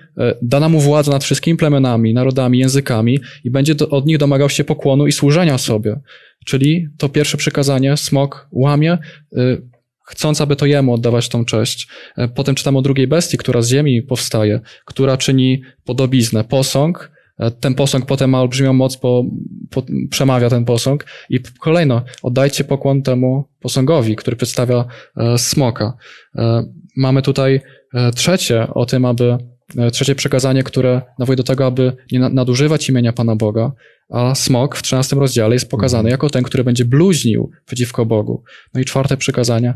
dana mu władza nad wszystkimi plemionami, narodami, językami i będzie od nich domagał się pokłonu i służenia sobie. Czyli to pierwsze przykazanie smok łamie, y, chcąc, aby to jemu oddawać tą cześć. E, potem czytam o drugiej bestii, która z ziemi powstaje, która czyni podobiznę, posąg, E, ten posąg potem ma olbrzymią moc, bo, bo przemawia ten posąg. I kolejno, oddajcie pokłon temu posągowi, który przedstawia e, smoka. E, mamy tutaj trzecie o tym, aby trzecie przekazanie, które nawołuje do tego, aby nie nadużywać imienia Pana Boga, a smok w 13 rozdziale jest pokazany mhm. jako ten, który będzie bluźnił przeciwko Bogu. No i czwarte przekazanie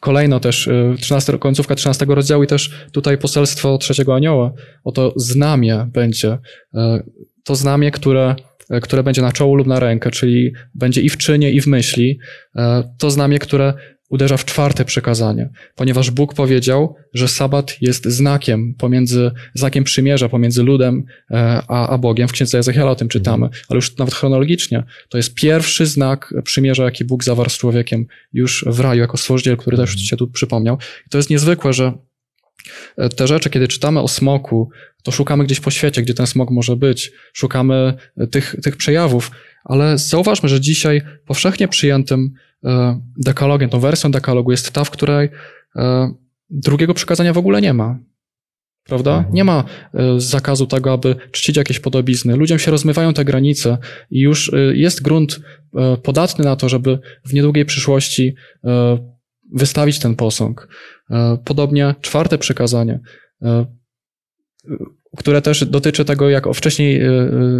Kolejno też 13, końcówka 13 rozdziału i też tutaj poselstwo trzeciego anioła. Oto znamie będzie. E, to znamie, które, e, które będzie na czoło lub na rękę, czyli będzie i w czynie, i w myśli. E, to znamie, które uderza w czwarte przekazanie, ponieważ Bóg powiedział, że sabat jest znakiem pomiędzy, znakiem przymierza pomiędzy ludem e, a, a Bogiem. W księdze Ezechiela o tym czytamy, ale już nawet chronologicznie. To jest pierwszy znak przymierza, jaki Bóg zawarł z człowiekiem już w raju, jako stworzyciel, który też się tu przypomniał. I to jest niezwykłe, że te rzeczy, kiedy czytamy o smoku, to szukamy gdzieś po świecie, gdzie ten smok może być. Szukamy tych, tych przejawów, ale zauważmy, że dzisiaj powszechnie przyjętym E, dekalogiem, tą wersją dekalogu jest ta, w której e, drugiego przykazania w ogóle nie ma. Prawda? Mhm. Nie ma e, zakazu tego, aby czcić jakieś podobizny. Ludziom się rozmywają te granice i już jest grunt podatny na to, żeby w niedługiej przyszłości wystawić ten posąg. Podobnie czwarte przykazanie, które też dotyczy tego, jak wcześniej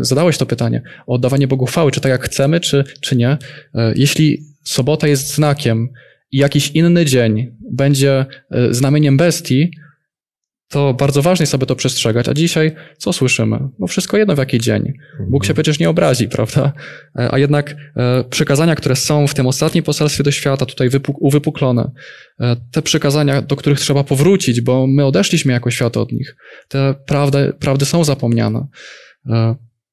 zadałeś to pytanie, o oddawanie Bogu chwały, czy tak jak chcemy, czy, czy nie. Jeśli sobota jest znakiem i jakiś inny dzień będzie e, znamieniem bestii, to bardzo ważne jest, aby to przestrzegać. A dzisiaj co słyszymy? No wszystko jedno w jaki dzień. Bóg się przecież nie obrazi, [laughs] prawda? E, a jednak e, przykazania, które są w tym ostatnim poselstwie do świata, tutaj uwypuklone, te przykazania, do których trzeba powrócić, bo my odeszliśmy jako świat od nich, te prawdy, prawdy są zapomniane.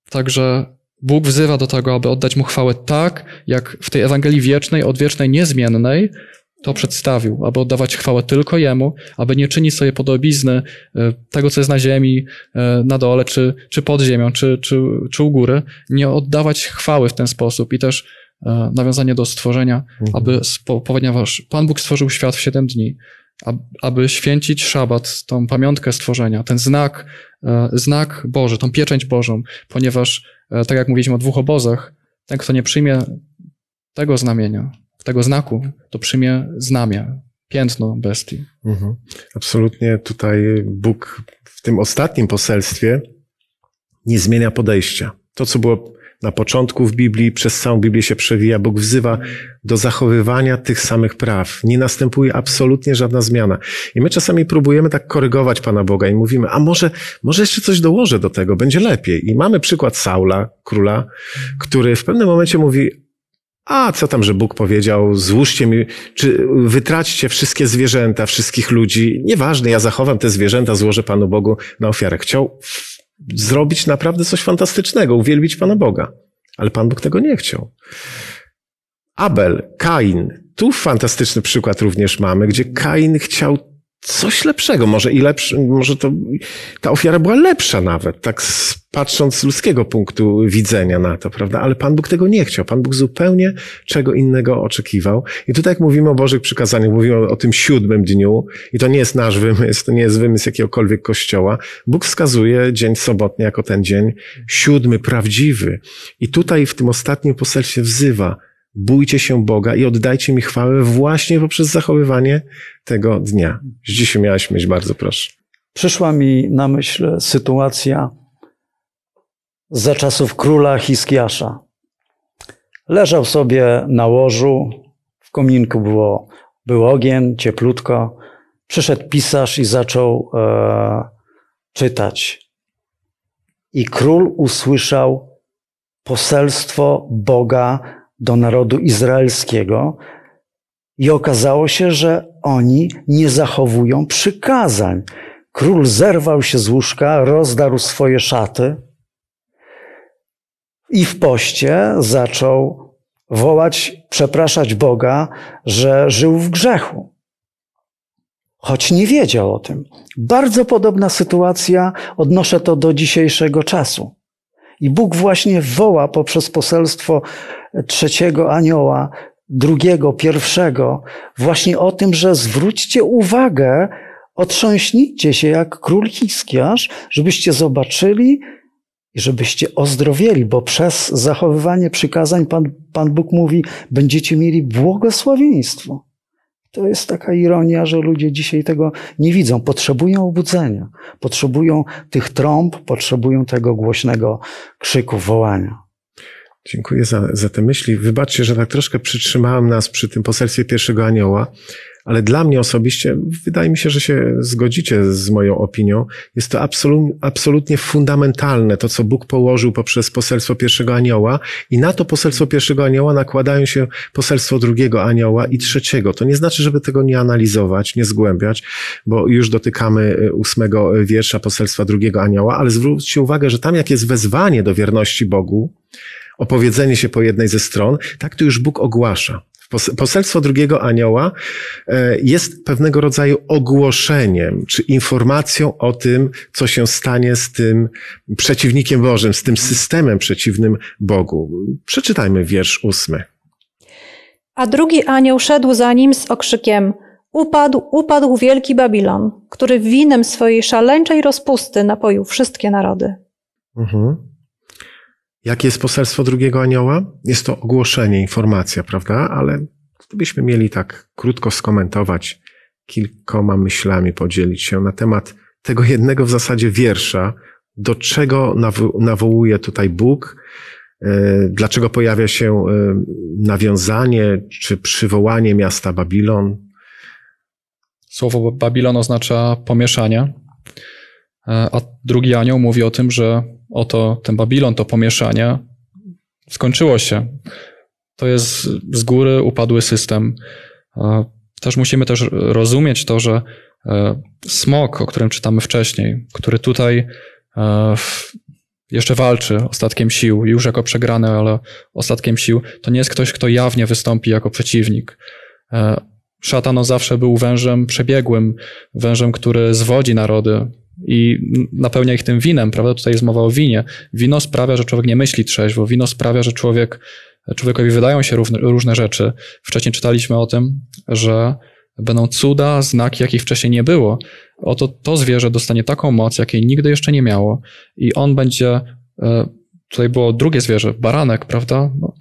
Także Bóg wzywa do tego, aby oddać mu chwałę tak, jak w tej Ewangelii wiecznej, odwiecznej, niezmiennej to przedstawił, aby oddawać chwałę tylko Jemu, aby nie czynić sobie podobizny e, tego, co jest na ziemi, e, na dole, czy, czy pod ziemią, czy, czy, czy u góry, nie oddawać chwały w ten sposób i też e, nawiązanie do stworzenia, mhm. aby, ponieważ Pan Bóg stworzył świat w siedem dni, aby święcić szabat, tą pamiątkę stworzenia, ten znak, znak Boży, tą pieczęć Bożą, ponieważ tak jak mówiliśmy o dwóch obozach, ten, kto nie przyjmie tego znamienia, tego znaku, to przyjmie znamię, piętno bestii. Mhm. Absolutnie tutaj Bóg w tym ostatnim poselstwie nie zmienia podejścia. To, co było na początku w Biblii, przez całą Biblię się przewija. Bóg wzywa do zachowywania tych samych praw. Nie następuje absolutnie żadna zmiana. I my czasami próbujemy tak korygować Pana Boga i mówimy, a może, może jeszcze coś dołożę do tego, będzie lepiej. I mamy przykład Saula, króla, który w pewnym momencie mówi, a co tam, że Bóg powiedział, złóżcie mi, czy wytraćcie wszystkie zwierzęta, wszystkich ludzi. Nieważne, ja zachowam te zwierzęta, złożę Panu Bogu na ofiarę. Chciał zrobić naprawdę coś fantastycznego, uwielbić Pana Boga. Ale Pan Bóg tego nie chciał. Abel, Kain, tu fantastyczny przykład również mamy, gdzie Kain chciał coś lepszego. Może i lepszy, może to ta ofiara była lepsza nawet, tak patrząc z ludzkiego punktu widzenia na to, prawda? Ale Pan Bóg tego nie chciał. Pan Bóg zupełnie czego innego oczekiwał. I tutaj jak mówimy o Bożych przykazaniach, mówimy o, tym siódmym dniu i to nie jest nasz wymysł, to nie jest wymysł jakiegokolwiek kościoła. Bóg wskazuje dzień sobotni jako ten dzień siódmy, prawdziwy. I tutaj w tym ostatnim poselstwie wzywa Bójcie się Boga i oddajcie mi chwałę właśnie poprzez zachowywanie tego dnia. Dzisiaj miałaś mieć, bardzo proszę. Przyszła mi na myśl sytuacja za czasów króla Hiskiasza. Leżał sobie na łożu, w kominku było, był ogień, cieplutko. Przyszedł pisarz i zaczął e, czytać. I król usłyszał poselstwo Boga do narodu izraelskiego i okazało się, że oni nie zachowują przykazań. Król zerwał się z łóżka, rozdarł swoje szaty i w poście zaczął wołać, przepraszać Boga, że żył w grzechu. Choć nie wiedział o tym. Bardzo podobna sytuacja, odnoszę to do dzisiejszego czasu. I Bóg właśnie woła poprzez poselstwo trzeciego anioła, drugiego, pierwszego, właśnie o tym, że zwróćcie uwagę Otrząśnijcie się jak król Hiskiarz, żebyście zobaczyli i żebyście ozdrowieli, bo przez zachowywanie przykazań Pan, Pan Bóg mówi, będziecie mieli błogosławieństwo. To jest taka ironia, że ludzie dzisiaj tego nie widzą. Potrzebują obudzenia, potrzebują tych trąb, potrzebują tego głośnego krzyku, wołania. Dziękuję za, za te myśli. Wybaczcie, że tak troszkę przytrzymałem nas przy tym poselstwie pierwszego anioła, ale dla mnie osobiście, wydaje mi się, że się zgodzicie z moją opinią, jest to absolut, absolutnie fundamentalne, to co Bóg położył poprzez poselstwo pierwszego anioła i na to poselstwo pierwszego anioła nakładają się poselstwo drugiego anioła i trzeciego. To nie znaczy, żeby tego nie analizować, nie zgłębiać, bo już dotykamy e, ósmego wiersza poselstwa drugiego anioła, ale zwróćcie uwagę, że tam jak jest wezwanie do wierności Bogu, opowiedzenie się po jednej ze stron, tak to już Bóg ogłasza. Poselstwo drugiego anioła e, jest pewnego rodzaju ogłoszeniem, czy informacją o tym, co się stanie z tym przeciwnikiem Bożym, z tym systemem przeciwnym Bogu. Przeczytajmy wiersz ósmy. A drugi anioł szedł za nim z okrzykiem: Upadł, upadł wielki Babilon, który winem swojej szaleńczej rozpusty napoił wszystkie narody. Mhm. Jakie jest poselstwo drugiego anioła? Jest to ogłoszenie, informacja, prawda? Ale gdybyśmy mieli tak krótko skomentować, kilkoma myślami podzielić się na temat tego jednego w zasadzie wiersza, do czego nawołuje tutaj Bóg, e, dlaczego pojawia się e, nawiązanie czy przywołanie miasta Babilon. Słowo Babilon oznacza pomieszanie, a drugi anioł mówi o tym, że oto ten Babilon, to pomieszanie skończyło się. To jest z góry upadły system. Też musimy też rozumieć to, że e, smok, o którym czytamy wcześniej, który tutaj e, jeszcze walczy ostatkiem sił, już jako przegrany, ale ostatkiem sił, to nie jest ktoś, kto jawnie wystąpi jako przeciwnik. E, Szatano zawsze był wężem przebiegłym, wężem, który zwodzi narody, i napełnia ich tym winem, prawda? Tutaj jest mowa o winie. Wino sprawia, że człowiek nie myśli trzeźwo, wino sprawia, że człowiek, człowiekowi wydają się różne, różne rzeczy. Wcześniej czytaliśmy o tym, że będą cuda, znaki, jakich wcześniej nie było. Oto to zwierzę dostanie taką moc, jakiej nigdy jeszcze nie miało i on będzie e, tutaj było drugie zwierzę, baranek, prawda? No,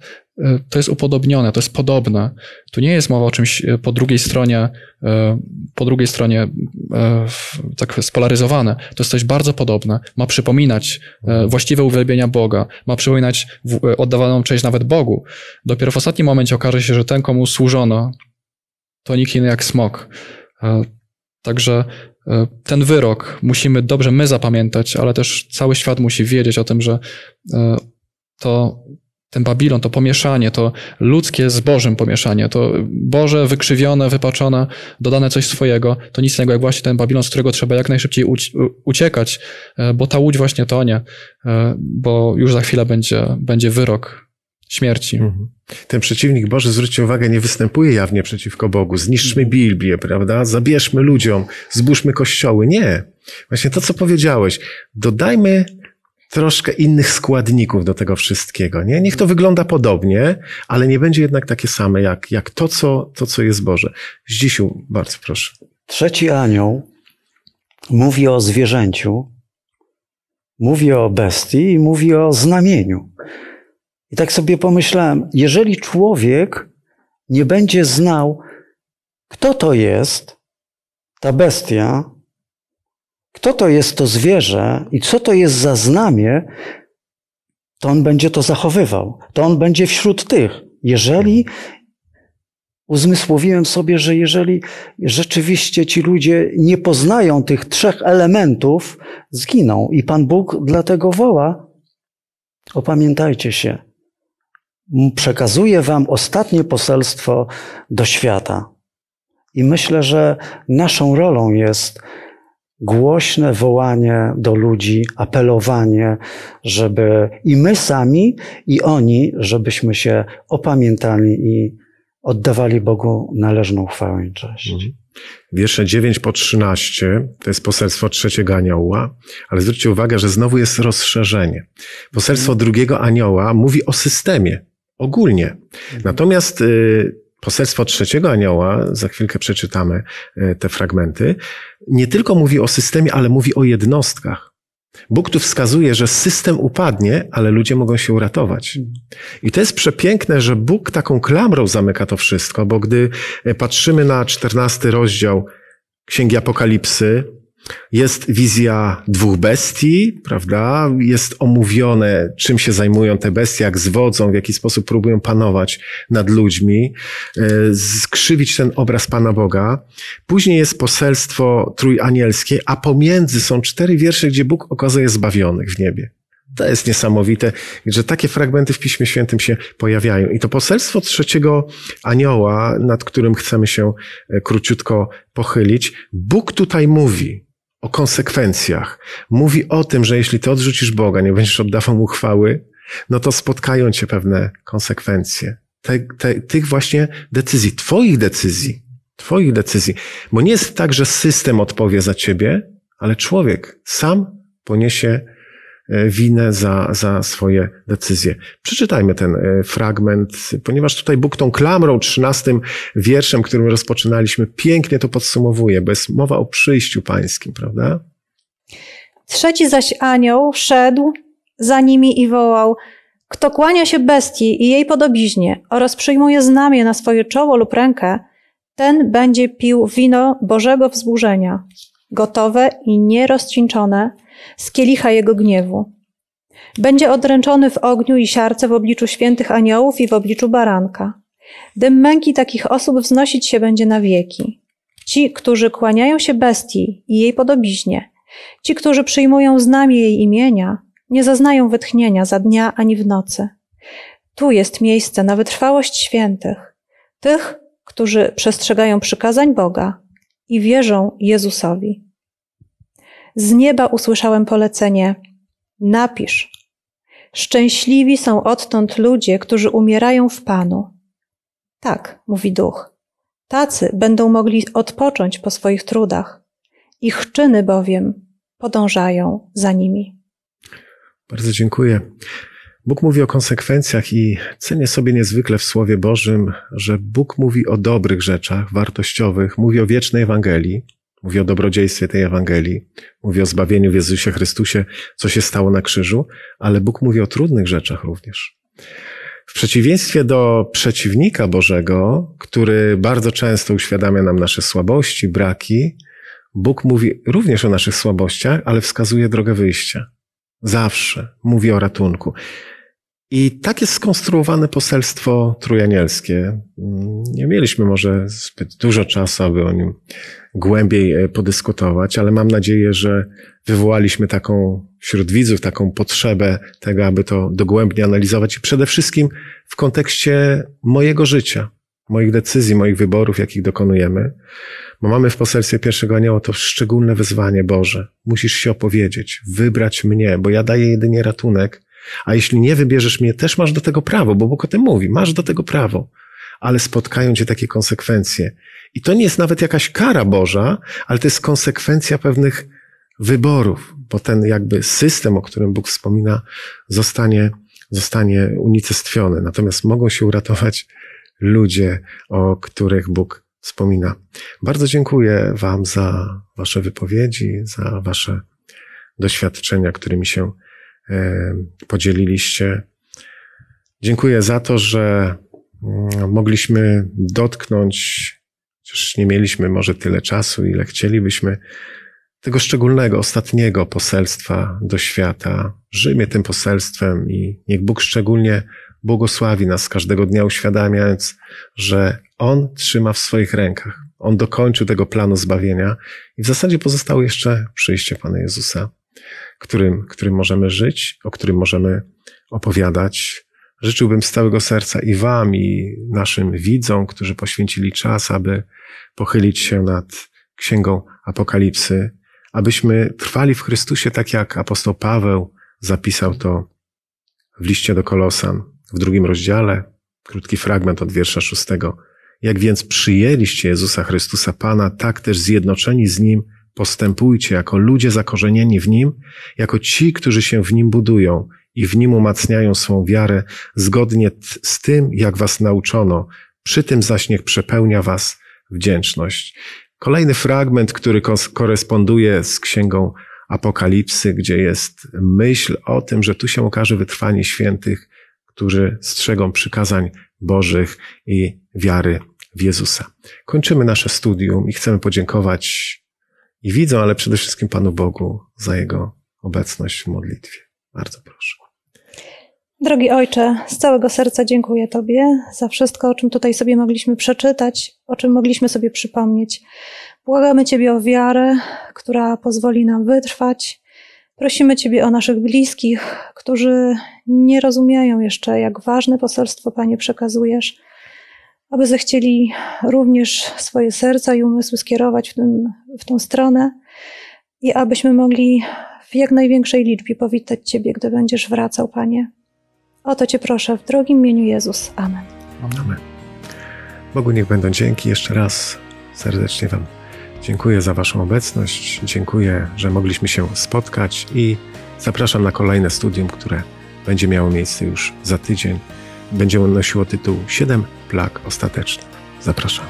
to jest upodobnione, to jest podobne. Tu nie jest mowa o czymś e, po drugiej stronie, e, po drugiej stronie tak spolaryzowane. To jest coś bardzo podobne. Ma przypominać właściwe uwielbienia Boga, ma przypominać oddawaną cześć nawet Bogu. Dopiero w ostatnim momencie okaże się, że ten, komu służono, to nikt inny jak smok. Także E, ten wyrok musimy dobrze my zapamiętać, ale też cały świat musi wiedzieć o tym, że e, to ten Babilon, to pomieszanie, to ludzkie z Bożym pomieszanie, to Boże wykrzywione, wypaczone, dodane coś swojego, to nic innego jak właśnie ten Babilon, z którego trzeba jak najszybciej uciekać, e, bo ta łódź właśnie tonie, bo już za chwilę będzie, będzie wyrok śmierci. Mhm. Ten przeciwnik Boży, zwróćcie uwagę, nie występuje jawnie przeciwko Bogu. Zniszczmy Biblię, prawda? Zabierzmy ludziom, zbóżmy kościoły. Nie. Właśnie to, co powiedziałeś. Dodajmy troszkę innych składników do tego wszystkiego. Nie? Niech to wygląda podobnie, ale nie będzie jednak takie same jak, jak to, co, to, co jest Boże. Zdzisiu, bardzo proszę. Trzeci anioł mówi o zwierzęciu, mówi o bestii i mówi o znamieniu. I tak sobie pomyślałem, jeżeli człowiek nie będzie znał, kto to jest ta bestia, kto to jest to zwierzę i co to jest za znamie, to on będzie to zachowywał. To on będzie wśród tych. Jeżeli uzmysłowiłem sobie, że jeżeli rzeczywiście ci ludzie nie poznają tych trzech elementów, zginą. I Pan Bóg dlatego woła: opamiętajcie się przekazuję Wam ostatnie poselstwo do świata. I myślę, że naszą rolą jest głośne wołanie do ludzi, apelowanie, żeby i my sami, i oni, żebyśmy się opamiętali i oddawali Bogu należną chwałę i cześć. Mhm. Wiersze 9 po 13 to jest poselstwo trzeciego anioła, ale zwróćcie uwagę, że znowu jest rozszerzenie. Poselstwo drugiego anioła mówi o systemie ogólnie. Natomiast y, poselstwo trzeciego anioła, za chwilkę przeczytamy e, te fragmenty, nie tylko mówi o systemie, ale mówi o jednostkach. Bóg tu wskazuje, że system upadnie, ale ludzie mogą się uratować. I to jest przepiękne, że Bóg taką klamrą zamyka to wszystko, bo gdy e, patrzymy na czternasty rozdział Księgi Apokalipsy, jest wizja dwóch bestii, prawda? Jest omówione, czym się zajmują te bestie, jak zwodzą, w jaki sposób próbują panować nad ludźmi, e, skrzywić ten obraz Pana Boga. Później jest poselstwo trójanielskie, a pomiędzy są cztery wiersze, gdzie Bóg okazuje zbawionych w niebie. To jest niesamowite, że takie fragmenty w Piśmie Świętym się pojawiają. I to poselstwo trzeciego anioła, nad którym chcemy się e, króciutko pochylić, Bóg tutaj mówi, o konsekwencjach. Mówi o tym, że jeśli ty odrzucisz Boga, nie będziesz oddawał mu chwały, no to spotkają cię pewne konsekwencje. Te, te, tych właśnie decyzji, twoich decyzji, twoich decyzji. Bo nie jest tak, że system odpowie za ciebie, ale człowiek sam poniesie winę za, za swoje decyzje. Przeczytajmy ten e, fragment, ponieważ tutaj Bóg tą klamrą, trzynastym wierszem, którym rozpoczynaliśmy, pięknie to podsumowuje, bo jest mowa o przyjściu pańskim, prawda? Trzeci zaś anioł szedł za nimi i wołał, kto kłania się bestii i jej podobiźnie oraz przyjmuje znamię na swoje czoło lub rękę, ten będzie pił wino Bożego wzburzenia, gotowe i nierozcieńczone, z kielicha jego gniewu. Będzie odręczony w ogniu i siarce w obliczu świętych aniołów i w obliczu baranka. Dym męki takich osób wznosić się będzie na wieki. Ci, którzy kłaniają się bestii i jej podobiźnie, ci, którzy przyjmują znamie jej imienia, nie zaznają wytchnienia za dnia ani w nocy. Tu jest miejsce na wytrwałość świętych, tych, którzy przestrzegają przykazań Boga i wierzą Jezusowi. Z nieba usłyszałem polecenie: Napisz. Szczęśliwi są odtąd ludzie, którzy umierają w Panu. Tak, mówi duch. Tacy będą mogli odpocząć po swoich trudach. Ich czyny bowiem podążają za nimi. Bardzo dziękuję. Bóg mówi o konsekwencjach i cenię sobie niezwykle w Słowie Bożym, że Bóg mówi o dobrych rzeczach, wartościowych, mówi o wiecznej Ewangelii, Mówi o dobrodziejstwie tej Ewangelii, mówi o zbawieniu w Jezusie Chrystusie, co się stało na krzyżu, ale Bóg mówi o trudnych rzeczach również. W przeciwieństwie do przeciwnika Bożego, który bardzo często uświadamia nam nasze słabości, braki, Bóg mówi również o naszych słabościach, ale wskazuje drogę wyjścia. Zawsze mówi o ratunku. I tak jest skonstruowane poselstwo trójanielskie. Nie mieliśmy może zbyt dużo czasu, aby o nim głębiej e, podyskutować, ale mam nadzieję, że wywołaliśmy taką wśród widzów taką potrzebę tego, aby to dogłębnie analizować i przede wszystkim w kontekście mojego życia, moich decyzji, moich wyborów, jakich dokonujemy. Bo mamy w poselstwie pierwszego anioła to szczególne wyzwanie Boże. Musisz się opowiedzieć, wybrać mnie, bo ja daję jedynie ratunek, a jeśli nie wybierzesz mnie, też masz do tego prawo, bo Bóg o tym mówi, masz do tego prawo. Ale spotkają cię takie konsekwencje. I to nie jest nawet jakaś kara Boża, ale to jest konsekwencja pewnych wyborów, bo ten jakby system, o którym Bóg wspomina, zostanie, zostanie unicestwiony. Natomiast mogą się uratować ludzie, o których Bóg wspomina. Bardzo dziękuję Wam za Wasze wypowiedzi, za Wasze doświadczenia, którymi się podzieliliście. Dziękuję za to, że mm, mogliśmy dotknąć Chociaż nie mieliśmy może tyle czasu, ile chcielibyśmy, tego szczególnego, ostatniego poselstwa do świata. Żyjmy tym poselstwem i niech Bóg szczególnie błogosławi nas każdego dnia, uświadamiając, że On trzyma w swoich rękach. On dokończył tego planu zbawienia i w zasadzie pozostało jeszcze przyjście Pana Jezusa, którym, którym możemy żyć, o którym możemy opowiadać. Życzyłbym z całego serca i Wam, i naszym widzom, którzy poświęcili czas, aby pochylić się nad Księgą Apokalipsy, abyśmy trwali w Chrystusie tak jak apostoł Paweł zapisał to w liście do Kolosan w drugim rozdziale, krótki fragment od wiersza szóstego. Jak więc przyjęliście Jezusa Chrystusa Pana, tak też zjednoczeni z Nim postępujcie jako ludzie zakorzenieni w Nim, jako ci, którzy się w Nim budują i w Nim umacniają swą wiarę zgodnie z tym, jak was nauczono, Przy tym zaś niech przepełnia was wdzięczność. Kolejny fragment, który koresponduje z księgą Apokalipsy, gdzie jest myśl o tym, że tu się okaże wytrwanie świętych, którzy strzegą przykazań Bożych i wiary w Jezusa. Kończymy nasze studium i chcemy podziękować i widzą, ale przede wszystkim Panu Bogu za Jego obecność w modlitwie. Bardzo proszę. Drogi Ojcze, z całego serca dziękuję Tobie za wszystko, o czym tutaj sobie mogliśmy przeczytać, o czym mogliśmy sobie przypomnieć. Błagamy Ciebie o wiarę, która pozwoli nam wytrwać. Prosimy Ciebie o naszych bliskich, którzy nie rozumieją jeszcze, jak ważne poselstwo, Panie, przekazujesz, aby zechcieli również swoje serca i umysły skierować w, tym, w tą stronę i abyśmy mogli w jak największej liczbie powitać Ciebie, gdy będziesz wracał, Panie. O to Cię proszę w drogim imieniu Jezus. Amen. Amen. Bogu niech będą dzięki. Jeszcze raz serdecznie Wam dziękuję za Waszą obecność. Dziękuję, że mogliśmy się spotkać i zapraszam na kolejne studium, które będzie miało miejsce już za tydzień. Będzie on nosiło tytuł 7 plag ostatecznych. Zapraszam.